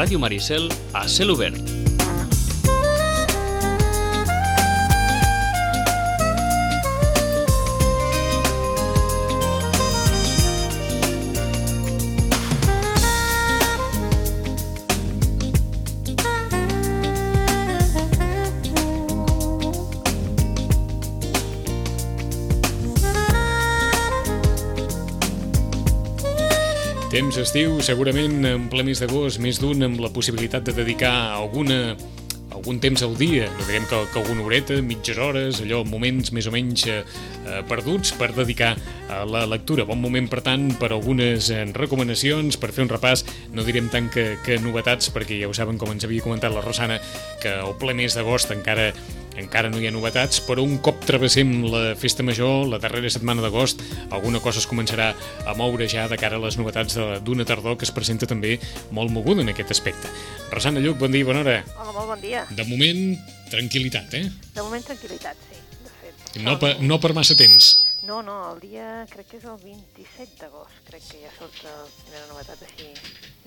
Ràdio Maricel a cel. Temps estiu, segurament en ple mes d'agost, més d'un amb la possibilitat de dedicar alguna algun temps al dia, no direm que, que alguna horeta, mitges hores, allò, moments més o menys eh, perduts per dedicar a la lectura. Bon moment, per tant, per algunes eh, recomanacions, per fer un repàs, no direm tant que, que novetats, perquè ja ho saben, com ens havia comentat la Rosana, que el ple mes d'agost encara encara no hi ha novetats, però un cop travessem la festa major, la darrera setmana d'agost, alguna cosa es començarà a moure ja de cara a les novetats d'una tardor que es presenta també molt moguda en aquest aspecte. Rosana Lluc, bon dia, bona hora. Hola, molt bon dia. De moment, tranquil·litat, eh? De moment, tranquil·litat, sí. No, per, no per massa temps. No, no, el dia crec que és el 27 d'agost, crec que ja surt la primera novetat així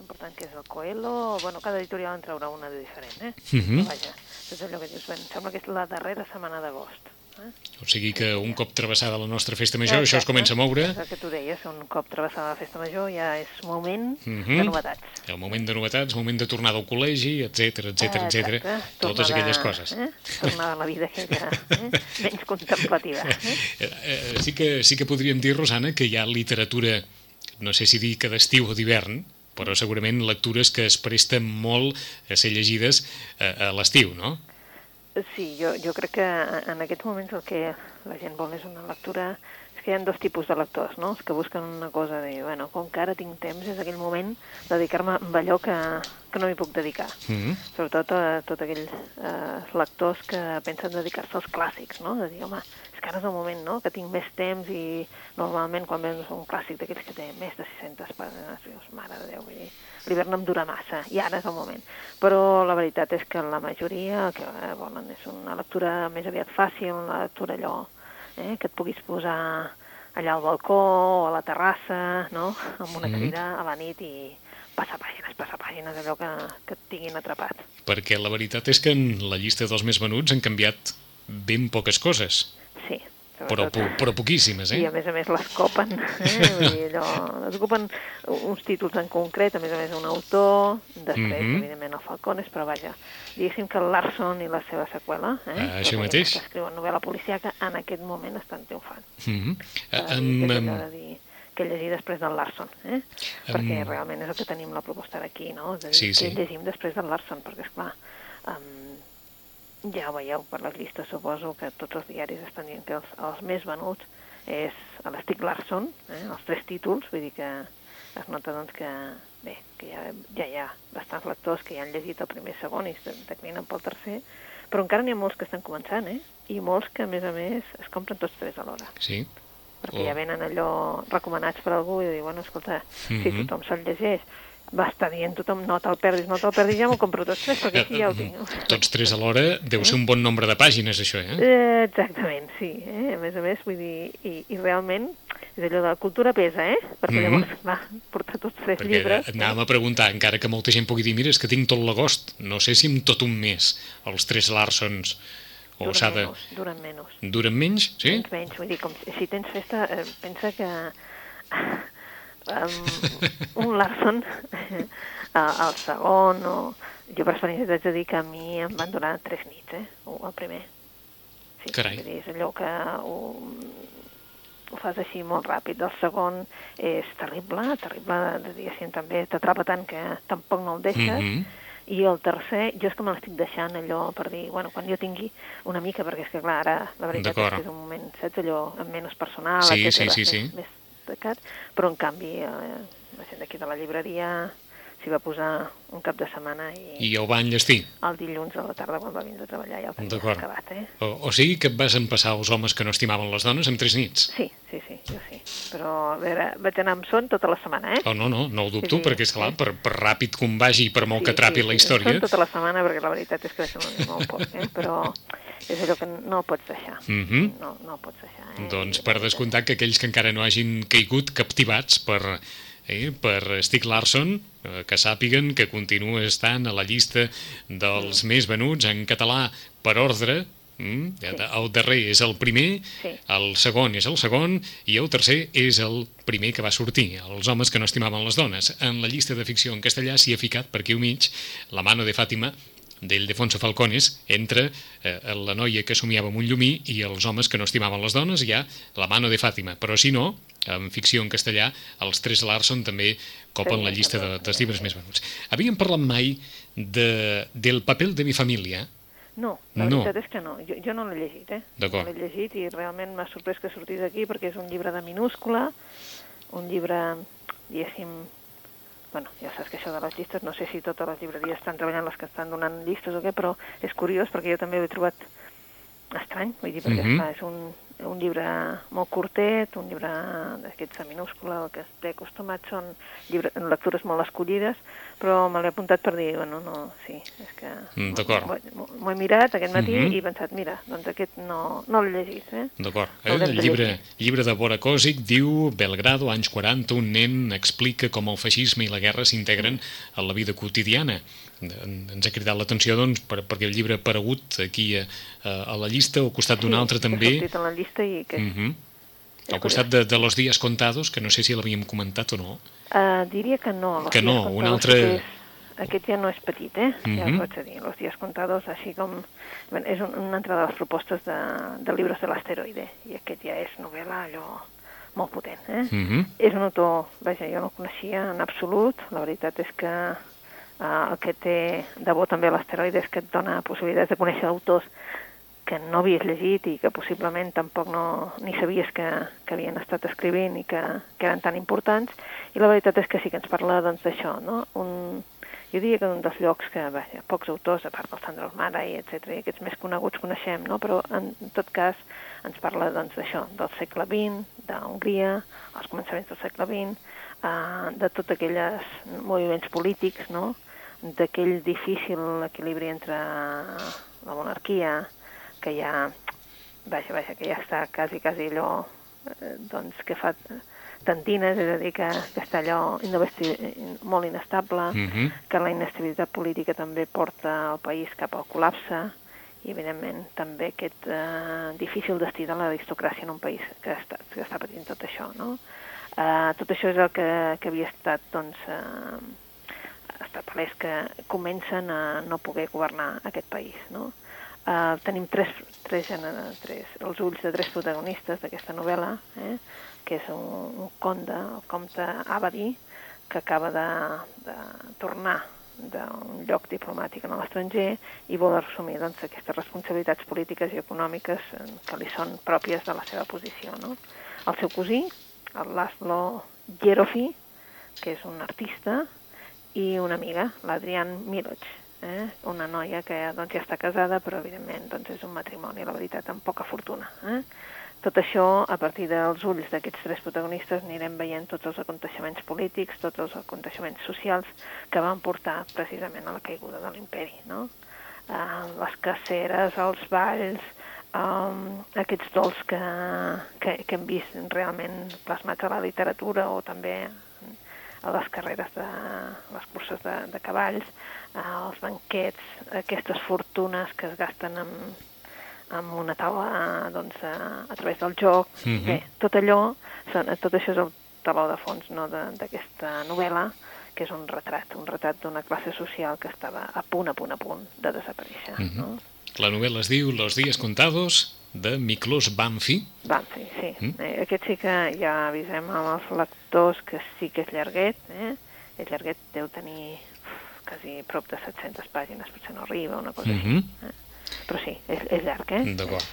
important, que és el Coelho. Bueno, cada editorial en traurà una de diferent, eh? Uh -huh. Però vaja, és allò que dius, bueno, sembla que és la darrera setmana d'agost. Eh? O sigui que un cop travessada la nostra festa major, Exacte. això es comença a moure. És el que tu deies, un cop travessada la festa major ja és moment uh Mhm. -huh. de novetats. El moment de novetats, moment de tornada al col·legi, etc etc etc. Totes aquelles coses. Eh? Tornada a la vida aquella eh? menys contemplativa. Eh? Eh, eh, sí, que, sí que podríem dir, Rosana, que hi ha literatura, no sé si dir que d'estiu o d'hivern, però segurament lectures que es presten molt a ser llegides a, a l'estiu, no? Sí, jo, jo crec que en aquests moments el que la gent vol és una lectura... És que hi ha dos tipus de lectors, no? Els que busquen una cosa de, bueno, com que ara tinc temps, és aquell moment dedicar-me a allò que, que no m'hi puc dedicar. Mm -hmm. Sobretot a tots aquells eh, lectors que pensen dedicar-se als clàssics, no? De dir, home, és que ara és el moment, no?, que tinc més temps i normalment quan veus un clàssic d'aquells que té més de 600 pàgines, dius, mare de Déu, vull dir, l'hivern em dura massa, i ara és el moment. Però la veritat és que la majoria el que eh, volen és una lectura més aviat fàcil, una lectura allò eh, que et puguis posar allà al balcó o a la terrassa, no?, amb una Mhm. crida a la nit i passar pàgines, passar pàgines, allò que, que et tinguin atrapat. Perquè la veritat és que en la llista dels més venuts han canviat ben poques coses, Sí. Però, po però poquíssimes, I a eh? més a més les copen, eh? Vull dir, allò, les ocupen uns títols en concret, a més a més un autor, després, Mhm. evidentment, el Falcones, però vaja, diguéssim que el Larson i la seva seqüela, eh? Ah, això mateix. Que escriuen novel·la policiaca en aquest moment estan triomfant. Mm -hmm. Eh, um, és de dir que llegir després del Larson, eh? perquè realment és el que tenim la proposta d'aquí, no? De dir, Sí, sí. Què llegim després del Larson, perquè, esclar, um, ja ho veieu per les llistes, suposo que tots els diaris estan dient que els, els més venuts és a l'Estic Larson, eh? els tres títols, vull dir que es nota doncs que, bé, que ja, ja hi ha bastants lectors que ja han llegit el primer segon i es declinen pel tercer, però encara n'hi ha molts que estan començant, eh? I molts que, a més a més, es compren tots tres alhora sí. perquè Oh. ja venen allò recomanats per algú i dir, bueno, escolta, si Mhm. tothom se'l llegeix, va estar dient tothom, no te'l perdis, no te'l perdis, ja m'ho compro tots tres, perquè així ja ho tinc. Tots tres alhora deu ser un bon nombre de pàgines, això, eh? Eh, exactament, sí. Eh? A més a més, vull dir, i, i realment, és allò de la cultura pesa, eh? Perquè Mhm. llavors, va, portar tots tres Perquè llibres... et anàvem a preguntar, encara que molta gent pugui dir, mira, és que tinc tot l'agost, no sé si amb tot un mes, els tres Larsons, o duren de... menys, duren menys. Duren menys, sí? Menys, menys, vull dir, com si, si tens festa, eh, pensa que um, un Larson al segon o... Jo per experiència t'haig de dir que a mi em van durar tres nits, eh? O el primer. Sí, Carai. dir, és allò que ho, ho fas així molt ràpid. El segon és terrible, terrible, de diguéssim, també t'atrapa tant que tampoc no el deixes. Mhm. I el tercer, jo és que me l'estic deixant allò per dir, bueno, quan jo tingui una mica, perquè és que clar, ara la veritat és que és un moment, saps, allò amb menys personal, Sí, etcètera, sí, sí, més, sí. més destacat, però en canvi eh, la gent d'aquí de la llibreria s'hi va posar un cap de setmana i, I el va enllestir. el dilluns a la tarda quan va vindre a treballar ja el tenia acabat, eh? O, o sigui que et vas empassar els homes que no estimaven les dones en tres nits. Sí, sí, sí, jo sí. Però, a veure, vaig anar amb son tota la setmana, eh? Oh, no, no, no ho dubto, Sí, sí, perquè, esclar, sí. per, per ràpid com vagi i per molt que trapi la Són història... tota la setmana, perquè la veritat és que no ho pots, eh? però és allò que no pots deixar. Mhm. No, no el pots deixar. Eh? Doncs per descomptat que aquells que encara no hagin caigut captivats per eh, per Stieg Larsson, eh, que sàpiguen que continua estant a la llista dels més venuts en català per ordre, Mm? Sí. El darrer és el primer, sí. el segon és el segon i el tercer és el primer que va sortir, els homes que no estimaven les dones. En la llista de ficció en castellà s'hi ha ficat per aquí al mig La mano de Fàtima del Defonso Falcones entre eh, la noia que somiava amb un llumí i els homes que no estimaven les dones, hi ha La mano de Fàtima. Però si no, en ficció en castellà, els tres Larson també copen la llista de, dels llibres més venuts. Havíem parlat mai de, del paper de mi família, no, la no. veritat és que no. Jo, jo no l'he llegit, eh? No l'he llegit i realment m'ha sorprès que sortís aquí perquè és un llibre de minúscula, un llibre, diguéssim... Bueno, ja saps que això de les llistes, no sé si totes les llibreries estan treballant les que estan donant llistes o què, però és curiós perquè jo també ho he trobat estrany, vull dir, perquè mm -hmm. és un, un llibre molt curtet, un llibre d'aquests de minúscula, el que estic acostumat són llibre, lectures molt escollides, però me l'he apuntat per dir, bueno, no, sí, és que... Mm, D'acord. M'ho he mirat aquest matí mm -hmm. i he pensat, mira, doncs aquest no, no l'he llegit, eh? D'acord. Eh, el llibre, llibre de Bora Kosic diu Belgrado, anys 40, un nen explica com el feixisme i la guerra s'integren a la vida quotidiana ens ha cridat l'atenció doncs, per, perquè el llibre ha aparegut aquí a, a la llista, al costat d'un sí, altre també. Sí, a la llista i que... Uh mhm. -huh. Al costat de, de Los Días Contados, que no sé si l'havíem comentat o no. Uh, diria que no. Los que no, un altre... És, aquest ja no és petit, eh? Uh -huh. Ja ho mhm. pots dir. Los Días Contados, així com... Bé, és un, una altra de les propostes de, de llibres de l'asteroide, i aquest ja és novel·la allò molt potent, eh? Uh mhm. -huh. És un autor, vaja, jo no el coneixia en absolut, la veritat és que Uh, el que té de bo també l'asteroide és que et dona possibilitats de conèixer autors que no havies llegit i que possiblement tampoc no, ni sabies que, que havien estat escrivint i que, que eren tan importants. I la veritat és que sí que ens parla doncs, d'això, no? Un, jo diria que un dels llocs que vaja, pocs autors, a part del Sandro Almara i etc i aquests més coneguts coneixem, no? però en tot cas ens parla doncs, d'això, del segle XX, d'Hongria, els començaments del segle XX, uh, de tots aquells moviments polítics, no? d'aquell difícil equilibri entre la monarquia, que ja, vaja, vaja, que ja està quasi, quasi allò, eh, doncs, que fa tantines, és a dir, que, que està allò molt inestable, mm -hmm. que la inestabilitat política també porta el país cap al col·lapse, i evidentment també aquest eh, difícil destí de l'aristocràcia en un país que està, que està patint tot això, no? Uh, tot això és el que, que havia estat, doncs, uh, està palès que comencen a no poder governar aquest país, no? Uh, tenim tres, tres, tres, els ulls de tres protagonistes d'aquesta novel·la, eh? que és un, un conde, el comte Abadi, que acaba de, de tornar d'un lloc diplomàtic en l'estranger i vol assumir doncs, aquestes responsabilitats polítiques i econòmiques que li són pròpies de la seva posició. No? El seu cosí, el Laszlo Jerofi, que és un artista, i una amiga, l'Adrián Miloch, eh? una noia que doncs, ja està casada, però evidentment doncs, és un matrimoni, la veritat, amb poca fortuna. Eh? Tot això, a partir dels ulls d'aquests tres protagonistes, anirem veient tots els aconteixements polítics, tots els aconteixements socials que van portar precisament a la caiguda de l'imperi. No? Uh, les caceres, els balls, um, aquests dols que, que, que hem vist realment plasmats a la literatura o també a les carreres de les curses de, de cavalls, els banquets, aquestes fortunes que es gasten amb, amb una taula doncs, a, a través del joc. Mm -hmm. Bé, tot allò, tot això és el taló de fons no, d'aquesta novel·la, que és un retrat, un retrat d'una classe social que estava a punt, a punt, a punt de desaparèixer. Mm -hmm. no? La novel·la es diu Los días contados, de Miklos Banfi. Banfi, sí. Mm? Eh, aquest sí que ja avisem amb els lectors que sí que és llarguet, eh? És llarguet, deu tenir quasi prop de 700 pàgines, potser no arriba, una cosa mm -hmm. així. Eh? Però sí, és, és llarg, eh? D'acord.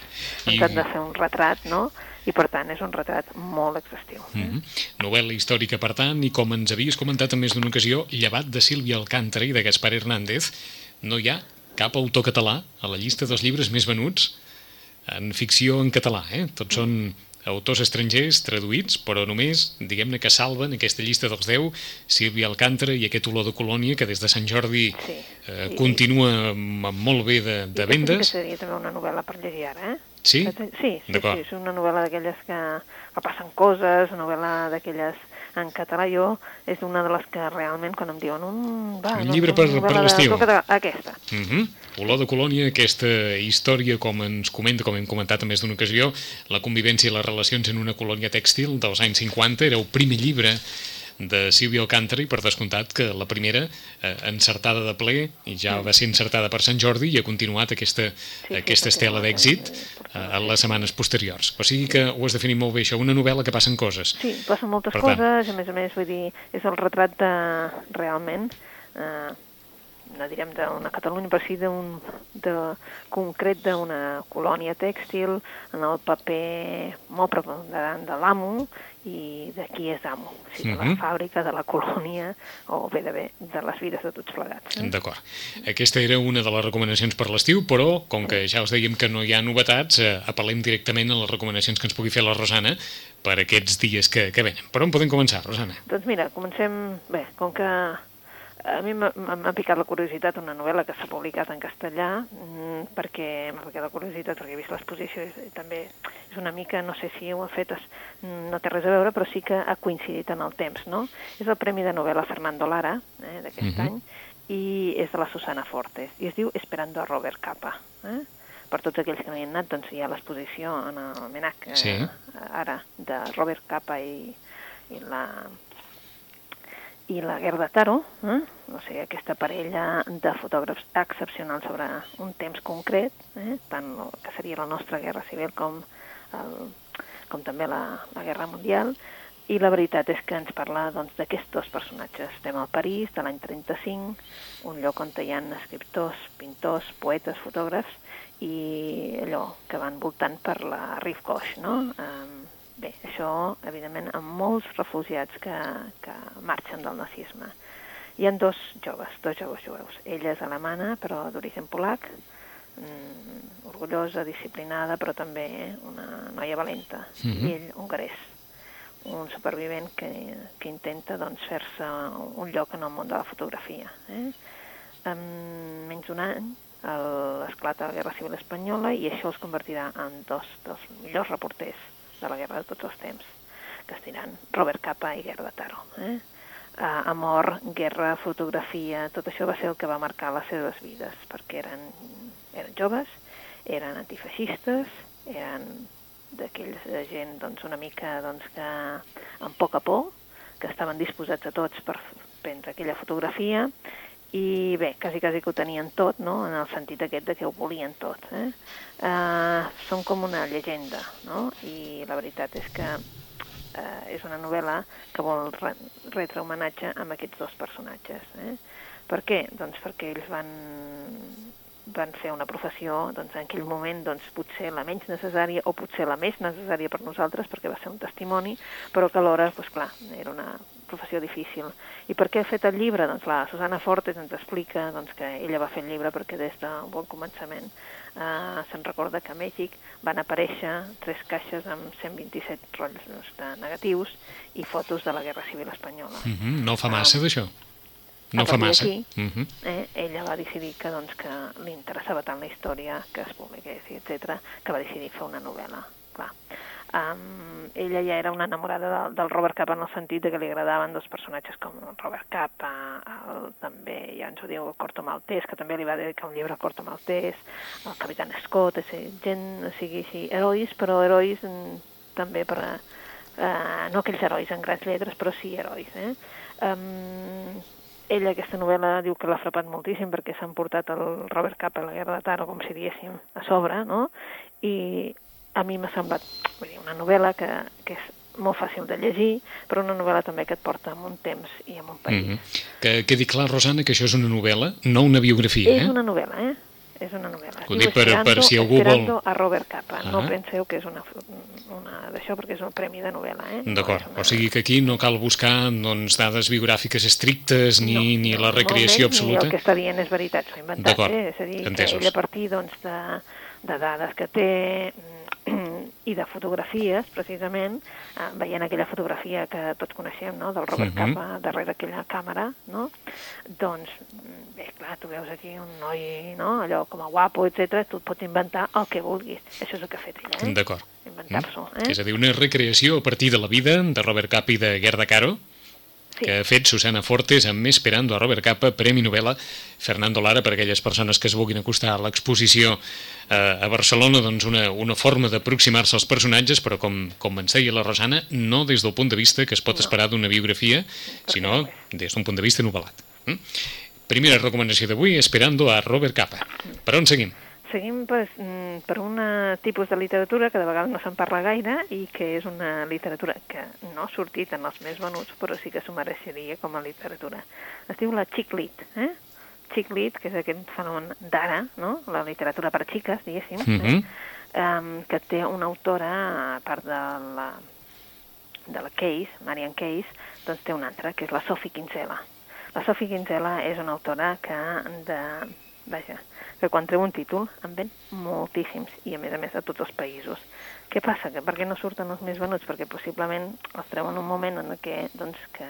I... de fer un retrat, no? I per tant és un retrat molt exhaustiu. Mm -hmm. Novel·la històrica, per tant, i com ens havies comentat en més d'una ocasió, llevat de Sílvia Alcántara i de Gaspar Hernández, no hi ha cap autor català a la llista dels llibres més venuts en ficció en català, eh? Tots són autors estrangers traduïts, però només, diguem-ne que salven aquesta llista dels 10 Sílvia Alcántara i aquest olor de colònia que des de Sant Jordi sí, eh, sí, continua amb molt bé de, de vendes. Sí, seria també una novel·la per llegir ara, eh? Sí? Sí, sí, sí, és una novel·la d'aquelles que, que passen coses, una novel·la d'aquelles en català jo és una de les que realment quan em diuen un, va, Un doncs, llibre per- per l'estiu." tu català", Aquesta. Uh -huh. Olor de colònia, aquesta història, com ens comenta, com hem comentat en més d'una ocasió, la convivència i les relacions en una colònia tèxtil dels anys 50, era el primer llibre de Silvia Alcántara i per descomptat que la primera eh, encertada de ple i ja va ser encertada per Sant Jordi i ha continuat aquesta, sí, aquesta sí, estela d'èxit eh, en les setmanes posteriors. O sigui que ho has definit molt bé això, una novel·la que passen coses. Sí, passen moltes Per tant. coses, a més a més, vull dir, és el retrat de, realment, eh, no direm d'una Catalunya, però sí d'un de, concret d'una colònia tèxtil, en el paper molt preponderant de l'amo i de qui és amo, o sigui, de la Mhm. fàbrica, de la colònia, o bé de bé, de les vides de tots plegats. Eh? D'acord. Aquesta era una de les recomanacions per l'estiu, però com que ja us dèiem que no hi ha novetats, eh, apel·lem directament a les recomanacions que ens pugui fer la Rosana per aquests dies que, que venen. Per on podem començar, Rosana? Doncs mira, comencem... Bé, com que a mi m'ha picat la curiositat una novel·la que s'ha publicat en castellà, mm, perquè m'ha picat la curiositat perquè he vist l'exposició i, també és una mica, no sé si ho ha fet, no té res a veure, però sí que ha coincidit en el temps, no? És el Premi de Novel·la Fernando Lara, eh, d'aquest Mhm. any, i és de la Susana Fortes, i es diu Esperando a Robert Capa. Eh? Per tots aquells que no hi han anat, doncs hi ha l'exposició en el MENAC, eh, Sí. ara, de Robert Capa i, i la i la Gerda Taro, eh? o sigui, aquesta parella de fotògrafs excepcionals sobre un temps concret, eh? tant el que seria la nostra guerra civil com, el, com també la, la guerra mundial, i la veritat és que ens parla doncs, d'aquests dos personatges. Estem al París de l'any 35, un lloc on hi ha escriptors, pintors, poetes, fotògrafs, i allò que van voltant per la Rive Gauche, no? Um, bé, això, evidentment, amb molts refugiats que, que marxen del nazisme. Hi han dos joves, dos joves jueus. Ella és alemana, però d'origen polac, mm, orgullosa, disciplinada, però també una noia valenta. Mhm. I ell, hongarès, un supervivent que, que intenta doncs, fer-se un lloc en el món de la fotografia. Eh? En menys d'un any el- esclata la Guerra Civil Espanyola i això els convertirà en dos dels millors reporters de la guerra de tots els temps, que es diran Robert Capa i Gerda Taro. Eh? Uh, amor, guerra, fotografia, tot això va ser el que va marcar les seves vides, perquè eren, eren joves, eren antifeixistes, eren d'aquells de gent doncs, una mica doncs, que amb poca por, que estaven disposats a tots per prendre aquella fotografia, i bé, quasi, quasi que ho tenien tot, no?, en el sentit aquest de que ho volien tot. Eh? Uh, són com una llegenda, no?, i la veritat és que uh, és una novel·la que vol re retre homenatge amb aquests dos personatges. Eh? Per què? Doncs perquè ells van, van fer una professió doncs, en aquell moment doncs, potser la menys necessària o potser la més necessària per nosaltres perquè va ser un testimoni, però que alhora, doncs, clar, era una professió difícil. I per què ha fet el llibre? Doncs la Susana Fortes ens explica doncs, que ella va fer el llibre perquè des d'un bon començament eh, se'n recorda que a Mèxic van aparèixer tres caixes amb 127 rotllos de negatius i fotos de la Guerra Civil Espanyola. Uh -huh. No fa massa, Ah. d'això? No fa massa. d'aquí, Uh -huh. eh, ella va decidir que, doncs, que li interessava tant la història que es publiqués, etc que va decidir fer una novel·la. Clar. Um, ella ja era una enamorada del, del Robert Capa en el sentit de que li agradaven dos personatges com Robert Capa, el, també, ja ens ho diu, el Corto Maltès, que també li va dedicar un llibre al Corto Maltès, el Capitán Scott, és a gent, o sigui, sí, herois, però herois també per, eh, no aquells herois en grans lletres, però sí herois, eh? Um, ella aquesta novel·la diu que l'ha frapat moltíssim perquè s'ha emportat el Robert Capa a la Guerra de Taro, com si diguéssim, a sobre, no? I a mi m'ha semblat vull dir, una novel·la que, que és molt fàcil de llegir, però una novel·la també que et porta en un temps i en un país. Uh -huh. Que quedi clar, Rosana, que això és una novel·la, no una biografia, És eh? una novel·la, eh? És una novel·la. Ho dic per- per si algú vol- a Robert Capa. No Ah. penseu que és una, una d'això, perquè és un premi de novel·la, eh? No D'acord, una- o sigui que aquí no cal buscar doncs, dades biogràfiques estrictes ni, no, ni no, la recreació menys, absoluta. Ni el que està dient és veritat, s'ho ha inventat, eh? És a dir, entesos. que ella a partir doncs, de, de dades que té, mm, i de fotografies, precisament, eh, veient aquella fotografia que tots coneixem, no?, del Robert uh Mhm. -huh. Capa darrere aquella càmera, no?, doncs, mm, bé, clar, tu veus aquí un noi, no?, allò com a guapo, etc. tu et pots inventar el que vulguis. Això és el que ha fet ella, eh? D'acord. Inventar-s'ho, Mm. eh? És a dir, una recreació a partir de la vida de Robert Capa i de Gerda Caro, Sí. que ha fet Susana Fortes amb Esperando a Robert Capa, Premi Novel·la Fernando Lara, per aquelles persones que es vulguin acostar a l'exposició eh, a Barcelona, doncs una, una forma d'aproximar-se als personatges, però com, com ens deia la Rosana, no des del punt de vista que es pot esperar d'una biografia, sinó des d'un punt de vista novel·lat. Mm? Primera recomanació d'avui, Esperando a Robert Capa. Per on seguim? Seguim pues, mm, per un tipus de literatura que de vegades no se'n parla gaire i que és una literatura que no ha sortit en els més venuts, però sí que s'ho mereixeria com a literatura. Es diu la chick lit, eh? Chick lit, que és aquest fenomen d'ara, no? la literatura per xiques, diguéssim, Mhm. eh? um, que té una autora, a part de la, de la Case, Marian Case, doncs té una altra, que és la Sophie Kinsella. La Sophie Kinsella és una autora que de, vaja, que quan treu un títol en ven moltíssims i a més a més de tots els països. Què passa? Que per què no surten els més venuts? Perquè possiblement els treuen en un moment en què, doncs, que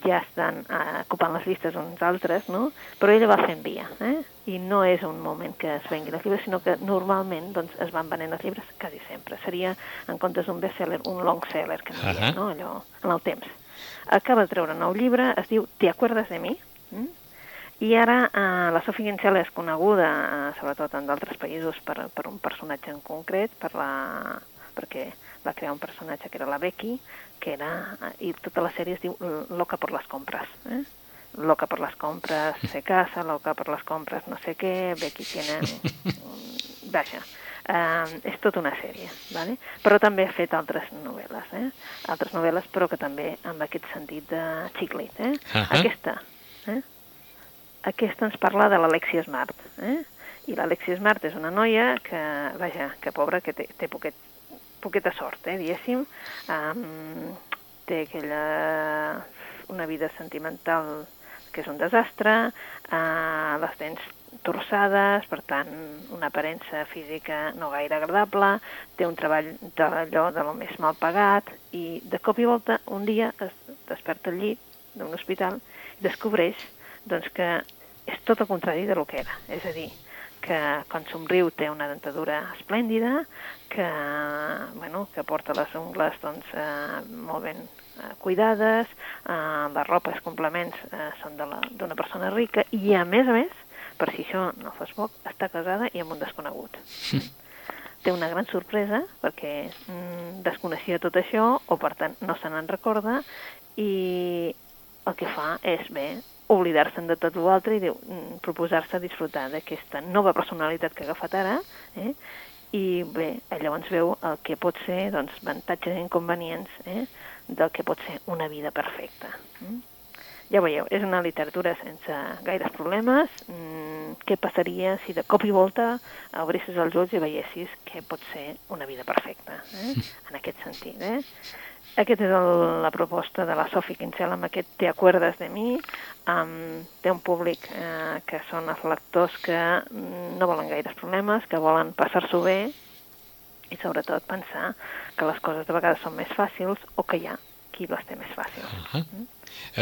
ja estan eh, ocupant les llistes uns altres, no? Però ella va fent via, eh? I no és un moment que es vengui els llibres, sinó que normalment doncs, es van venent els llibres quasi sempre. Seria, en comptes d'un bestseller, un long seller, que no uh Ahà. no? Allò, en el temps. Acaba de treure un nou llibre, es diu Te acuerdas de mi? Mm? I ara eh, la Sophie Kinsella és coneguda, eh, sobretot en d'altres països, per, per un personatge en concret, per la, perquè va crear un personatge que era la Becky, que era, eh, i tota la sèrie es diu Loca por las compras. Eh? Loca por las compras se casa, loca por las compras no sé què, Becky tiene... Vaja, eh, és tota una sèrie, ¿vale? però també ha fet altres novel·les, eh? altres novel·les, però que també amb aquest sentit de xiclet. Eh? Ahà. Aquesta, eh? Aquesta ens parla de l'Alexia Smart. Eh? I l'Alexia Smart és una noia que, vaja, que pobra, que té, té poquet, poqueta sort, eh, diguéssim. Um, té aquella... una vida sentimental que és un desastre, uh, les dents torçades, per tant, una aparença física no gaire agradable, té un treball d'allò de lo més mal pagat, i de cop i volta, un dia es desperta al llit d'un hospital i descobreix doncs, que és tot el contrari de lo que era. És a dir, que quan somriu té una dentadura esplèndida, que, bueno, que porta les ungles doncs, eh, molt ben eh, cuidades, eh, la ropa, els complements eh, són d'una persona rica i, a més a més, per si això no fos poc, està casada i amb un desconegut. Té una gran sorpresa perquè mm, desconeixia tot això o, per tant, no se n'en recorda i el que fa és, bé, oblidar-se'n de tot l'altre i diu, mm, proposar-se disfrutar d'aquesta nova personalitat que ha agafat ara, eh? i bé, llavors veu el que pot ser doncs, avantatges i inconvenients eh? del que pot ser una vida perfecta. Mm? Ja veieu, és una literatura sense gaires problemes. Mm, què passaria si de cop i volta obrissis els ulls i veiessis que pot ser una vida perfecta, eh? en aquest sentit. Eh? Aquesta és el, la proposta de la Sophie Kinsella amb aquest Te acuerdas de mi. Um, té un públic eh, que són els lectors que mm, no volen gaires problemes, que volen passar-s'ho bé i sobretot pensar que les coses de vegades són més fàcils o que hi ha qui les té més fàcils. Ah.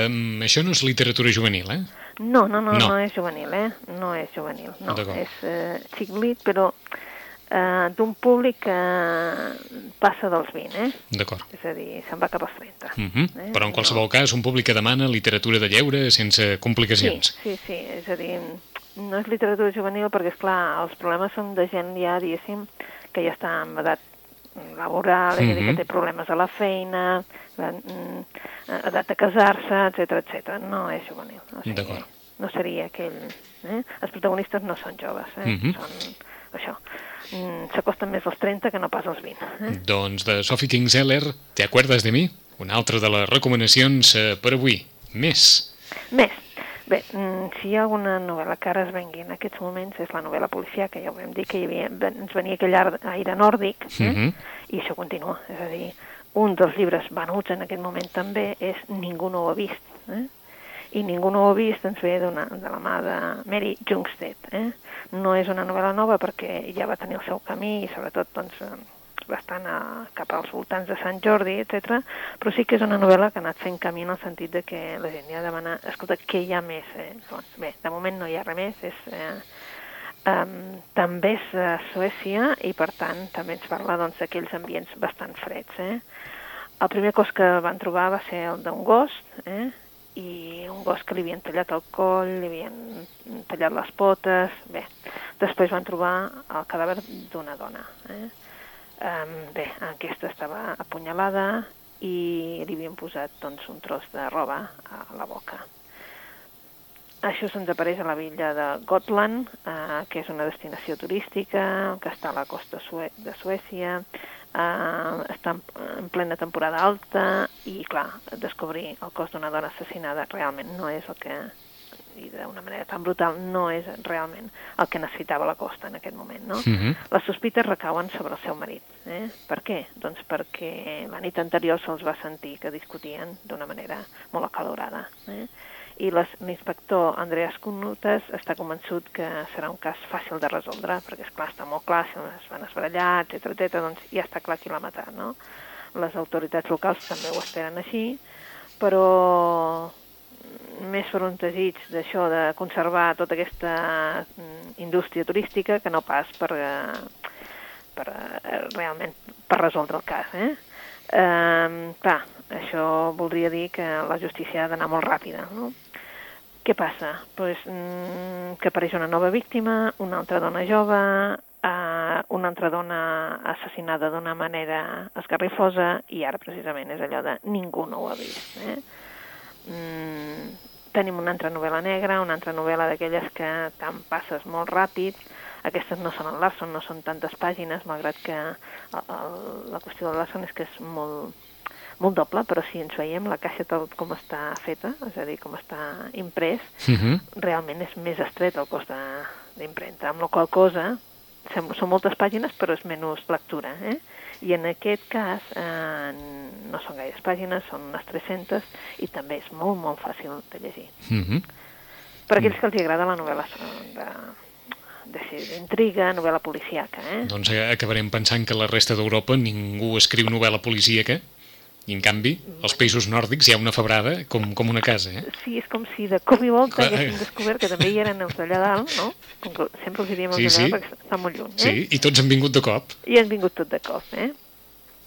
Um, això no és literatura juvenil, eh? No, no, no, No. no, és juvenil, eh? No és juvenil, no. És eh, xic-lit, però eh, d'un públic que passa dels 20, eh? D'acord. És a dir, se'n va cap als 30. Uh -huh. eh? Però en qualsevol cas, un públic que demana literatura de lleure sense complicacions. Sí, sí, sí, és a dir, no és literatura juvenil perquè, és clar els problemes són de gent ja, diguéssim, que ja està en edat laboral, és a dir, Mhm. que té problemes a la feina, mm, edat de casar-se, etc etc. No és juvenil. O sigui, D'acord. No seria aquell... Eh? Els protagonistes no són joves, eh? Mhm. Són això. Mm, S'acosten més als 30 que no pas als 20. Eh? Doncs de Sophie Kingseller, Te acuerdas de mi? Una altra de les recomanacions eh, per avui. Més. Més. Bé, mm, si hi ha alguna novel·la que ara es vengui en aquests moments és la novel·la policial, que ja ho vam dir, que hi havia, ens venia aquell aire nòrdic, eh? Mhm. i això continua. És a dir, un dels llibres venuts en aquest moment també és Ningú no ho ha vist. Eh? I Ningú no ho ha vist ens ve de la mà de Mary Jungstedt. Eh? No és una novel·la nova perquè ja va tenir el seu camí i sobretot doncs, bastant a, cap als voltants de Sant Jordi, etc. però sí que és una novel·la que ha anat fent camí en el sentit de que la gent ja demana, escolta, què hi ha més? Eh? Doncs, bé, de moment no hi ha res més, és, eh, um, també és a Suècia i per tant també ens parla doncs, d'aquells ambients bastant freds. Eh? El primer cos que van trobar va ser el d'un gos, eh? I un gos que li havien tallat el coll, li havien tallat les potes... Bé, després van trobar el cadàver d'una dona. Eh? Um, bé, aquesta estava apunyalada i li havien posat doncs, un tros de roba a la boca. Això se'ns apareix a la villa de Gotland, eh, que és una destinació turística, que està a la costa de Suècia, eh, està en, en plena temporada alta i, clar, descobrir el cos d'una dona assassinada realment no és el que i d'una manera tan brutal no és realment el que necessitava la costa en aquest moment, no? Uh -huh. Les sospites recauen sobre el seu marit. Eh? Per què? Doncs perquè la nit anterior se'ls va sentir que discutien d'una manera molt acalorada. Eh? I l'inspector Andreas Kunutas està convençut que serà un cas fàcil de resoldre, perquè, és clar està molt clar, si es van esbarallar, etc etc, doncs ja està clar qui l'ha matat, no? Les autoritats locals també ho esperen així, però més per un desig d'això, de conservar tota aquesta mm, indústria turística que no pas per, eh, per eh, realment per resoldre el cas, eh? Eh, clar, això voldria dir que la justícia ha d'anar molt ràpida, no? Què passa? Pues, mm, que apareix una nova víctima, una altra dona jove, eh, una altra dona assassinada d'una manera esgarrifosa i ara precisament és allò de ningú no ho ha vist. Eh? Mm, tenim una altra novel·la negra, una altra novel·la d'aquelles que tant passes molt ràpid, aquestes no són el Larson, no són tantes pàgines, malgrat que el, el, la qüestió del Larson és que és molt, molt doble, però si ens veiem la caixa tal com està feta, és a dir, com està imprès, Uh -huh. realment és més estret el cost d'impremta, amb la qual cosa són moltes pàgines però és menys lectura, eh? I en aquest cas eh, no són gaires pàgines, són unes 300 i també és molt, molt fàcil de llegir. Uh -huh. Per aquells que els agrada la novel·la de, d'intriga, novel·la policíaca, eh? Doncs acabarem pensant que la resta d'Europa ningú escriu novel·la policíaca i, en canvi, als països nòrdics hi ha una febrada com, com una casa, eh? Sí, és com si de cop i volta Clar. haguéssim descobert que també hi eren els d'allà dalt, no? Com que sempre els diríem els Sí, d'allà sí. perquè està molt lluny, eh? Sí, i tots han vingut de cop. I han vingut tot de cop, eh?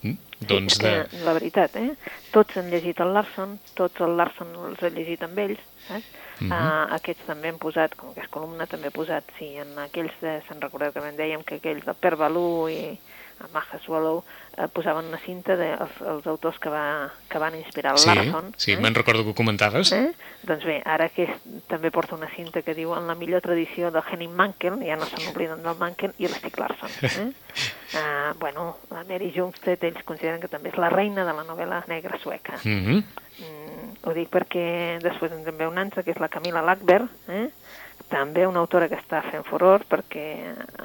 Mm? Doncs sí, de... eh, La veritat, eh? Tots han llegit el Larson, tots el Larson els ha llegit amb ells, saps? Mhm. uh, aquests també han posat, com que és columna, també ha posat, sí, en aquells, de, se'n recordeu que en dèiem que aquells del Per Balú i el Maja Swallow eh, posaven una cinta dels de, els, els autors que, va, que van inspirar el Sí, Larson. sí, eh? me'n recordo que ho comentaves. Eh? Doncs bé, ara que és, també porta una cinta que diu en la millor tradició del Henning Mankell, ja no se n'obliden del Mankell, i l'Stig Larsson. Eh? uh, bueno, la Mary Jungstedt, ells consideren que també és la reina de la novel·la negra sueca. Mm -hmm. Mm, ho dic perquè després en també una altra, que és la Camila Lackberg, eh? També una autora que està fent furor, perquè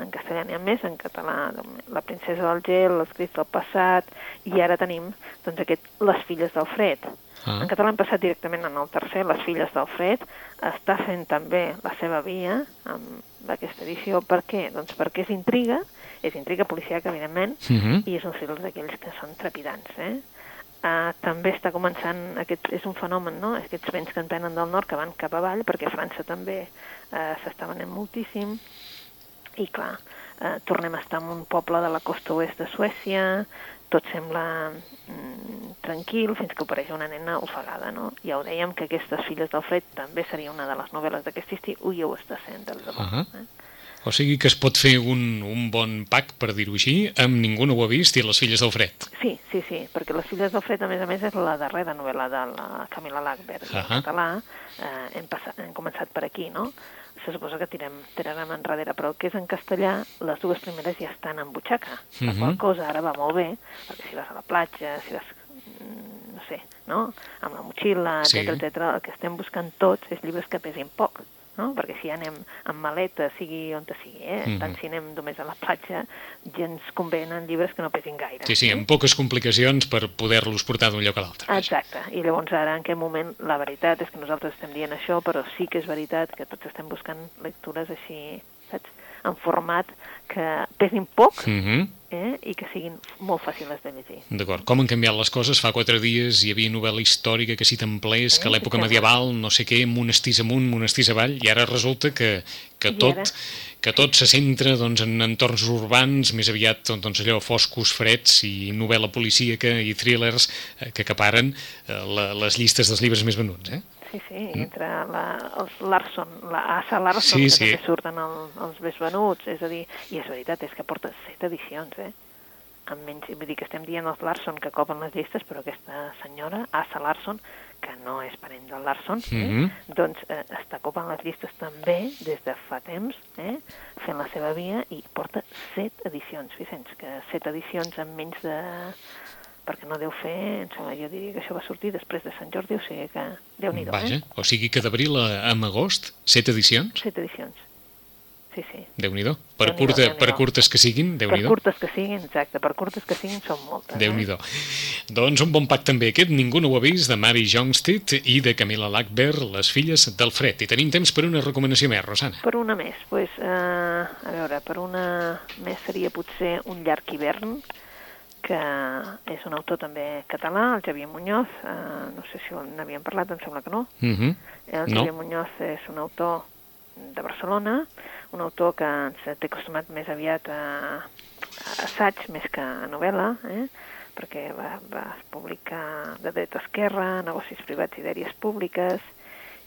en castellà n'hi ha més, en català La princesa del gel, Els crits del passat, i ara tenim doncs, aquest Les filles del fred. Ah. En català hem passat directament en el tercer, Les filles del fred, està fent també la seva via amb aquesta edició. Per què? Doncs perquè és intriga, és intriga policiaca, evidentment, Mm -hmm. i és un thriller d'aquells que són trepidants, eh? Uh, també està començant, aquest és un fenomen, no? Aquests vents que en venen del nord que van cap avall, perquè França també uh, s'està venent moltíssim, i clar, uh, tornem a estar en un poble de la costa oest de Suècia, tot sembla mm, tranquil fins que apareix una nena ofegada, no? Ja ho dèiem que aquestes filles del fred també seria una de les novel·les d'aquest estiu i ho està sent, del debò. Ahà. eh? O sigui que es pot fer un, un bon pack, per dir-ho així, amb Ningú no ho ha vist i Les filles del fred. Sí, sí, sí, perquè Les filles del fred, a més a més, és la darrera novel·la de la Camila Lackberg. En Ahà. català eh, hem, passat, hem començat per aquí, no? Se suposa que tirem, tirarem enrere, però el que és en castellà, les dues primeres ja estan en butxaca. La Mhm. qual cosa ara va molt bé, perquè si vas a la platja, si vas, mm, no sé, no? amb la motxilla, Sí. etc etc, el que estem buscant tots és llibres que pesin poc, no? perquè si anem amb maleta, sigui on sigui, eh? Mhm. tant si anem només a la platja, ja ens convenen llibres que no pesin gaire. Sí, sí, amb poques complicacions per poder-los portar d'un lloc a l'altre. Exacte, i llavors ara en aquest moment la veritat és que nosaltres estem dient això, però sí que és veritat que tots estem buscant lectures així, saps? En format que pesin poc Mm -hmm. eh, i que siguin molt fàcils de llegir. D'acord. Com han canviat les coses? Fa quatre dies hi havia novel·la històrica que si templers, Sí, que a l'època medieval, no sé què, monestirs amunt, monestirs avall, i ara resulta que, que, I tot, ara? que tot se centra doncs, en entorns urbans, més aviat doncs, allò foscos, freds, i novel·la policíaca i thrillers eh, que acaparen eh, la, les llistes dels llibres més venuts, eh? Sí, sí, entre la, els Larson, la Asa Larson, Sí, que sí. també surten el, els més venuts, és a dir, i és veritat, és que porta set edicions, eh? Amb menys, vull dir que estem dient els Larson que copen les llistes, però aquesta senyora, Asa Larson, que no és parent del Larson, eh? Mhm. doncs eh, està copant les llistes també des de fa temps, eh? fent la seva via, i porta set edicions, Vicenç, que set edicions en menys de perquè no deu fer, em sembla, jo diria que això va sortir després de Sant Jordi, o sigui que Déu-n'hi-do, Vaja, eh? o sigui que d'abril a, a agost, set edicions? Set edicions. Sí, sí. Déu-n'hi-do. Per, Déu-n'hi-do, curta, per Déu-n'hi-do. curtes que siguin, Per Déu-n'hi-do. curtes que siguin, exacte, per curtes que siguin són moltes. déu nhi Eh? Doncs un bon pack també aquest, ningú no ho ha vist, de Mary Jongsted i de Camila Lackberg, les filles del Fred. I tenim temps per una recomanació més, Rosana. Per una més, pues, eh, a veure, per una més seria potser un llarg hivern, que és un autor també català, el Xavier Muñoz, eh, no sé si n'havíem parlat, em sembla que no. Uh -huh. El No. Xavier Muñoz és un autor de Barcelona, un autor que ens té acostumat més aviat a, a assaig més que a novel·la, eh? perquè va, va publicar de dreta a esquerra, negocis privats i dèries públiques,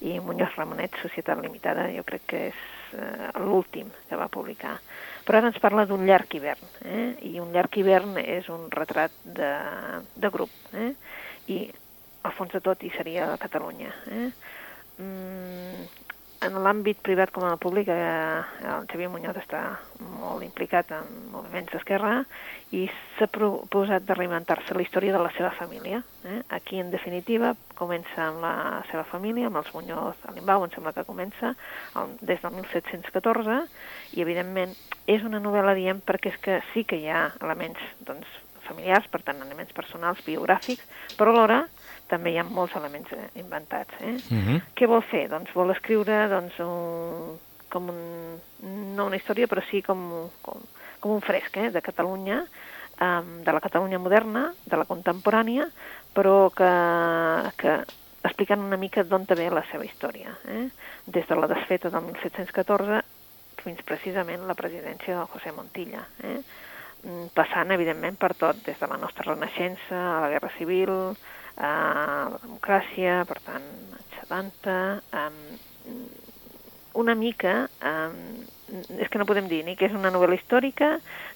i Muñoz Ramonet, Societat Limitada, jo crec que és eh, l'últim que va publicar. Però ara ens parla d'un llarg hivern, eh? i un llarg hivern és un retrat de, de grup, eh? i al fons de tot hi seria Catalunya. Eh? Mm, en l'àmbit privat com en el públic, eh, el Xavier Muñoz està molt implicat en moviments d'esquerra i s'ha proposat de reinventar-se la història de la seva família. Eh? Aquí, en definitiva, comença amb la seva família, amb els Muñoz a Limbau, em sembla que comença, el, des del 1714, i, evidentment, és una novel·la, diem, perquè és que sí que hi ha elements doncs, familiars, per tant, elements personals, biogràfics, però alhora també hi ha molts elements eh, inventats. Eh? Uh -huh. Què vol fer? Doncs vol escriure doncs, un, com un, no una història, però sí com, com, com un fresc eh, de Catalunya, um, de la Catalunya moderna, de la contemporània, però que, que explicant una mica d'on ve la seva història. Eh? Des de la desfeta del 1714 fins precisament la presidència del José Montilla. Eh? Mm, Passant, evidentment, per tot, des de la nostra renaixença, a la Guerra Civil, a la democràcia, per tant, anys 70, um, una mica, um, és que no podem dir ni que és una novel·la històrica,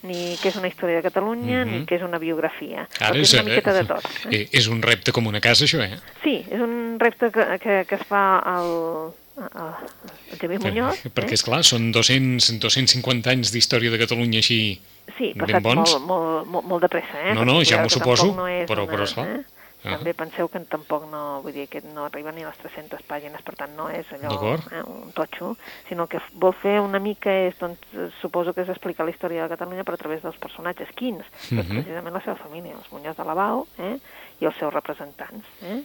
ni que és una història de Catalunya, Mhm. ni que és una biografia. Ara Perquè és una miqueta de tot. Eh? eh, és un repte com una casa, això, eh? Sí, és un repte que, que, que es fa al, al Xavier Muñoz. Perquè, eh? és clar, són 200, 250 anys d'història de Catalunya així... Sí, ben passat bons. molt, molt, molt, molt de pressa, eh? No, no, Perquè ja m'ho suposo, no és però- una, però esclar. Eh? Ah. També penseu que tampoc no, vull dir, que no arriba ni a les 300 pàgines, per tant no és allò, eh, un totxo, sinó que vol fer una mica és, doncs, suposo que és explicar la història de Catalunya però a través dels personatges. Quins? Doncs Mhm. precisament la seva família, els Muñoz de Lavau eh? i els seus representants. Eh?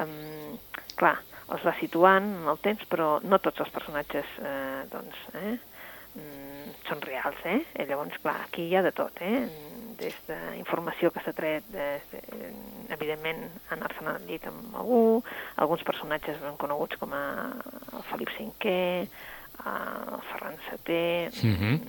Um, clar, els va situant en el temps, però no tots els personatges eh, doncs, eh, mm, són reals, eh? I llavors, clar, aquí hi ha de tot, eh? Des d'informació que s'ha tret, des de, evidentment, anar-se'n al llit amb algú, alguns personatges ben coneguts com a el Felip V, el Ferran VII, Mhm.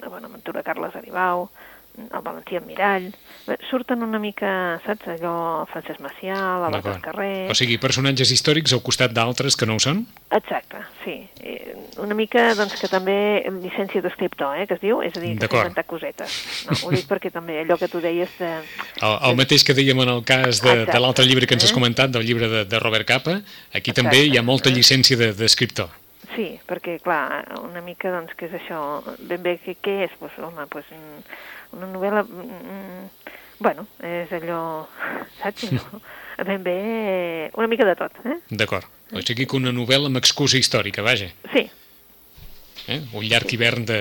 la Bonaventura Carles Aribau, el Valentí Mirall, Bé, surten una mica, saps, allò, Francesc Macià, l'Abat del D'acord. carrer... O sigui, personatges històrics al costat d'altres que no ho són? Exacte, sí. Eh, Una mica, doncs, que també llicència d'escriptor, eh, que es diu, és a dir, que D'acord. inventar cosetes. No, ho dic perquè també allò que tu deies de... El, el mateix que dèiem en el cas de, de l'altre llibre que ens has Eh? comentat, del llibre de, de Robert Capa, aquí Exacte. també hi ha molta llicència de- d'escriptor. Sí, perquè, clar, una mica, doncs, què és això? Ben bé, què, què és? Pues, home, pues, una novel·la... mm, Bueno, és allò... Saps? No? Ben bé, una mica de tot, eh? D'acord. O sigui que una novel·la amb excusa històrica, vaja. Sí, Eh? Un llarg hivern de,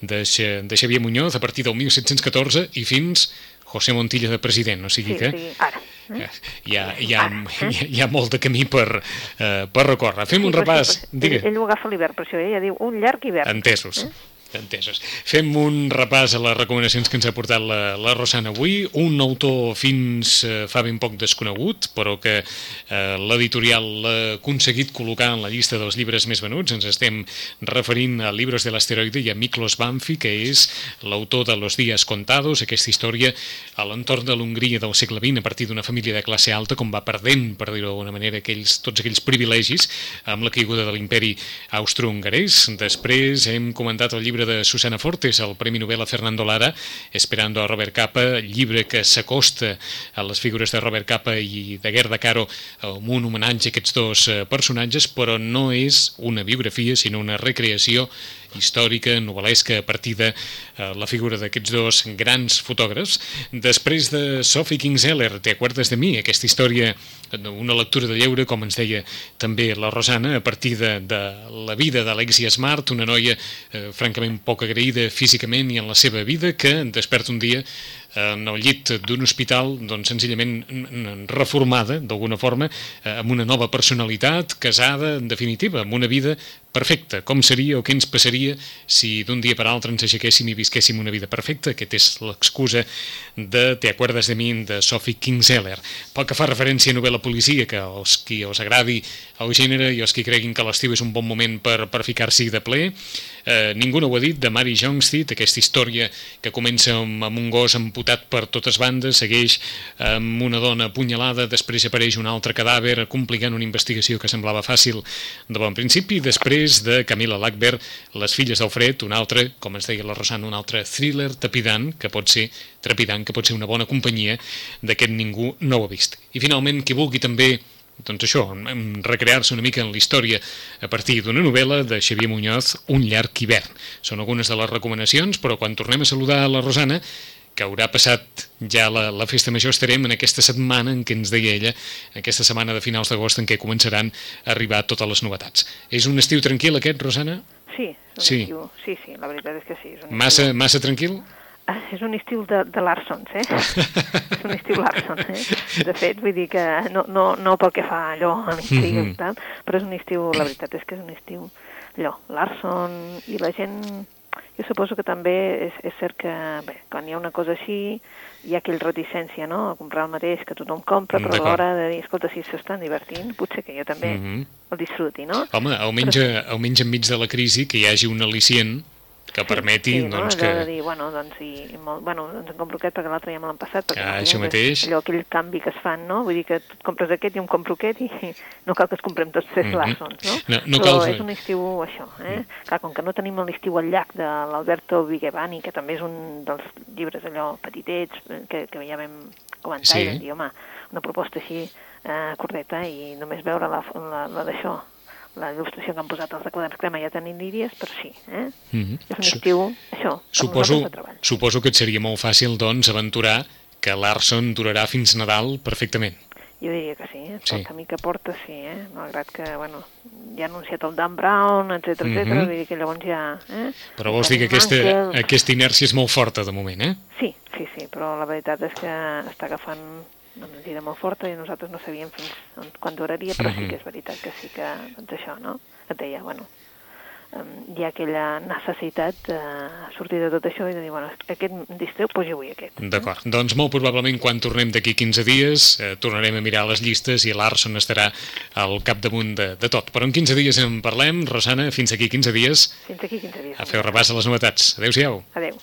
de, de Xavier Muñoz a partir del 1714 i fins José Montilla de president. O sigui sí, que sí, ara. Eh? Hi, ha, hi, ha, hi, ha, hi ha molt de camí per, uh, per recórrer. Fem Sí, un repàs. sí, ell, ell ho agafa l'hivern, per això ella diu un llarg hivern. Entesos. Eh? Entesos. Fem un repàs a les recomanacions que ens ha portat la, la Rosana avui. Un autor fins eh, fa ben poc desconegut, però que eh, l'editorial l'ha aconseguit col·locar en la llista dels llibres més venuts. Ens estem referint a Libros de l'asteroide i a Miklos Banfi, que és l'autor de Los días contados, aquesta història a l'entorn de l'Hongria del segle XX, a partir d'una família de classe alta, com va perdent, per dir-ho d'alguna manera, aquells, tots aquells privilegis amb la caiguda de l'imperi austro-hongarès. Després hem comentat el llibre de Susana Fortes, el Premi Nobel a Fernando Lara, Esperando a Robert Capa, llibre que s'acosta a les figures de Robert Capa i de Gerda Caro amb un homenatge a aquests dos eh, personatges, però no és una biografia, sinó una recreació històrica, novel·lesca, a partir de eh, la figura d'aquests dos grans fotògrafs. Després de Sophie Kingseller, Te acuerdes de mi? Aquesta història, una lectura de lleure, com ens deia també la Rosana, a partir de, de la vida d'Alexia Smart, una noia eh, francament poc agraïda físicament i en la seva vida, que desperta un dia en el llit d'un hospital doncs, senzillament reformada, d'alguna forma, eh, amb una nova personalitat, casada, en definitiva, amb una vida perfecta. Com seria o què ens passaria si d'un dia per altre ens aixequéssim i visquéssim una vida perfecta? Aquest és l'excusa de Te acuerdas de mi, de Sophie Kingseller. Pel que fa referència a novel·la policia, que els qui us agradi el gènere i els qui creguin que l'estiu és un bon moment per, per ficar-s'hi de ple, eh, ningú no ho ha dit, de Mary Jongstead, aquesta història que comença amb, amb un gos amputat per totes bandes, segueix amb una dona apunyalada, després apareix un altre cadàver, complicant una investigació que semblava fàcil de bon principi, després de Camila Lackberg, Les filles del fred, un altre, com ens deia la Rosana, un altre thriller trepidant, que pot ser trepidant, que pot ser una bona companyia d'aquest ningú no ho ha vist. I finalment, qui vulgui també doncs això, recrear-se una mica en la història a partir d'una novel·la de Xavier Muñoz, Un llarg hivern. Són algunes de les recomanacions, però quan tornem a saludar la Rosana, que haurà passat ja la, la festa major, estarem en aquesta setmana en què ens deia ella, aquesta setmana de finals d'agost en què començaran a arribar totes les novetats. És un estiu tranquil aquest, Rosana? Sí, Sí. estiu, sí, sí, la veritat és que sí. És un Massa, estiu, massa tranquil? Ah, és un estiu de, de Larsons, eh? és un estiu Larson, eh? De fet, vull dir que no, no, no pel que fa allò a l'intriga Mhm. i tal, però és un estiu, la veritat és que és un estiu allò, Larson, i la gent, jo suposo que també és, és cert que, bé, quan hi ha una cosa així, hi ha aquell reticència, no?, a comprar el mateix que tothom compra, però a l'hora de dir, escolta, si s'estan divertint, potser que jo també Mhm. el disfruti, no? Home, almenys, almenys enmig de la crisi que hi hagi un al·licient que permeti sí, doncs, no? Allò de que... dir, bueno, doncs, i, molt, bueno, doncs en compro aquest perquè l'altre ja me l'han passat. Perquè Ah, això mateix. Allò, aquell canvi que es fan, no? Vull dir que tu compres aquest i em compro aquest i no cal que es comprem tots tres Mhm. Larsons, no? No- no Però cal és un estiu, això, eh? Clar, com que no tenim l'estiu al llac de l'Alberto Vigevani, que també és un dels llibres allò petitets eh, que, que ja vam comentar Sí. i vam dir, home, una proposta així eh, curteta i només veure la, la, la d'això, la il·lustració que han posat els de quaderns crema ja t'aniries, però sí, eh? Mhm. És un estiu, això, Suposo, suposo que et seria molt fàcil, doncs, aventurar que Larson durarà fins Nadal perfectament. Jo diria que sí, eh? Sí. pel camí que porta sí, eh? malgrat que, bueno, ja ha anunciat el Dan Brown, etc etc. Mhm. vull dir que llavors ja... Eh? Però vols dir que aquesta, aquesta inèrcia és molt forta de moment, eh? Sí, sí, sí, però la veritat és que està agafant una mentida molt forta i nosaltres no sabíem fins on, quan duraria, però sí Mhm. que és veritat que sí que, doncs això, no? Et deia, bueno, hi ha aquella necessitat de sortir de tot això i de dir, bueno, aquest em distreu, doncs jo vull aquest. D'acord. Doncs molt probablement quan tornem d'aquí 15 dies eh, tornarem a mirar les llistes i l'Arson estarà al capdamunt de, de tot. Però en 15 dies en parlem. Rosana, fins aquí 15 dies. Fins aquí 15 dies. A fer repàs a les novetats. Adéu-siau. Adéu.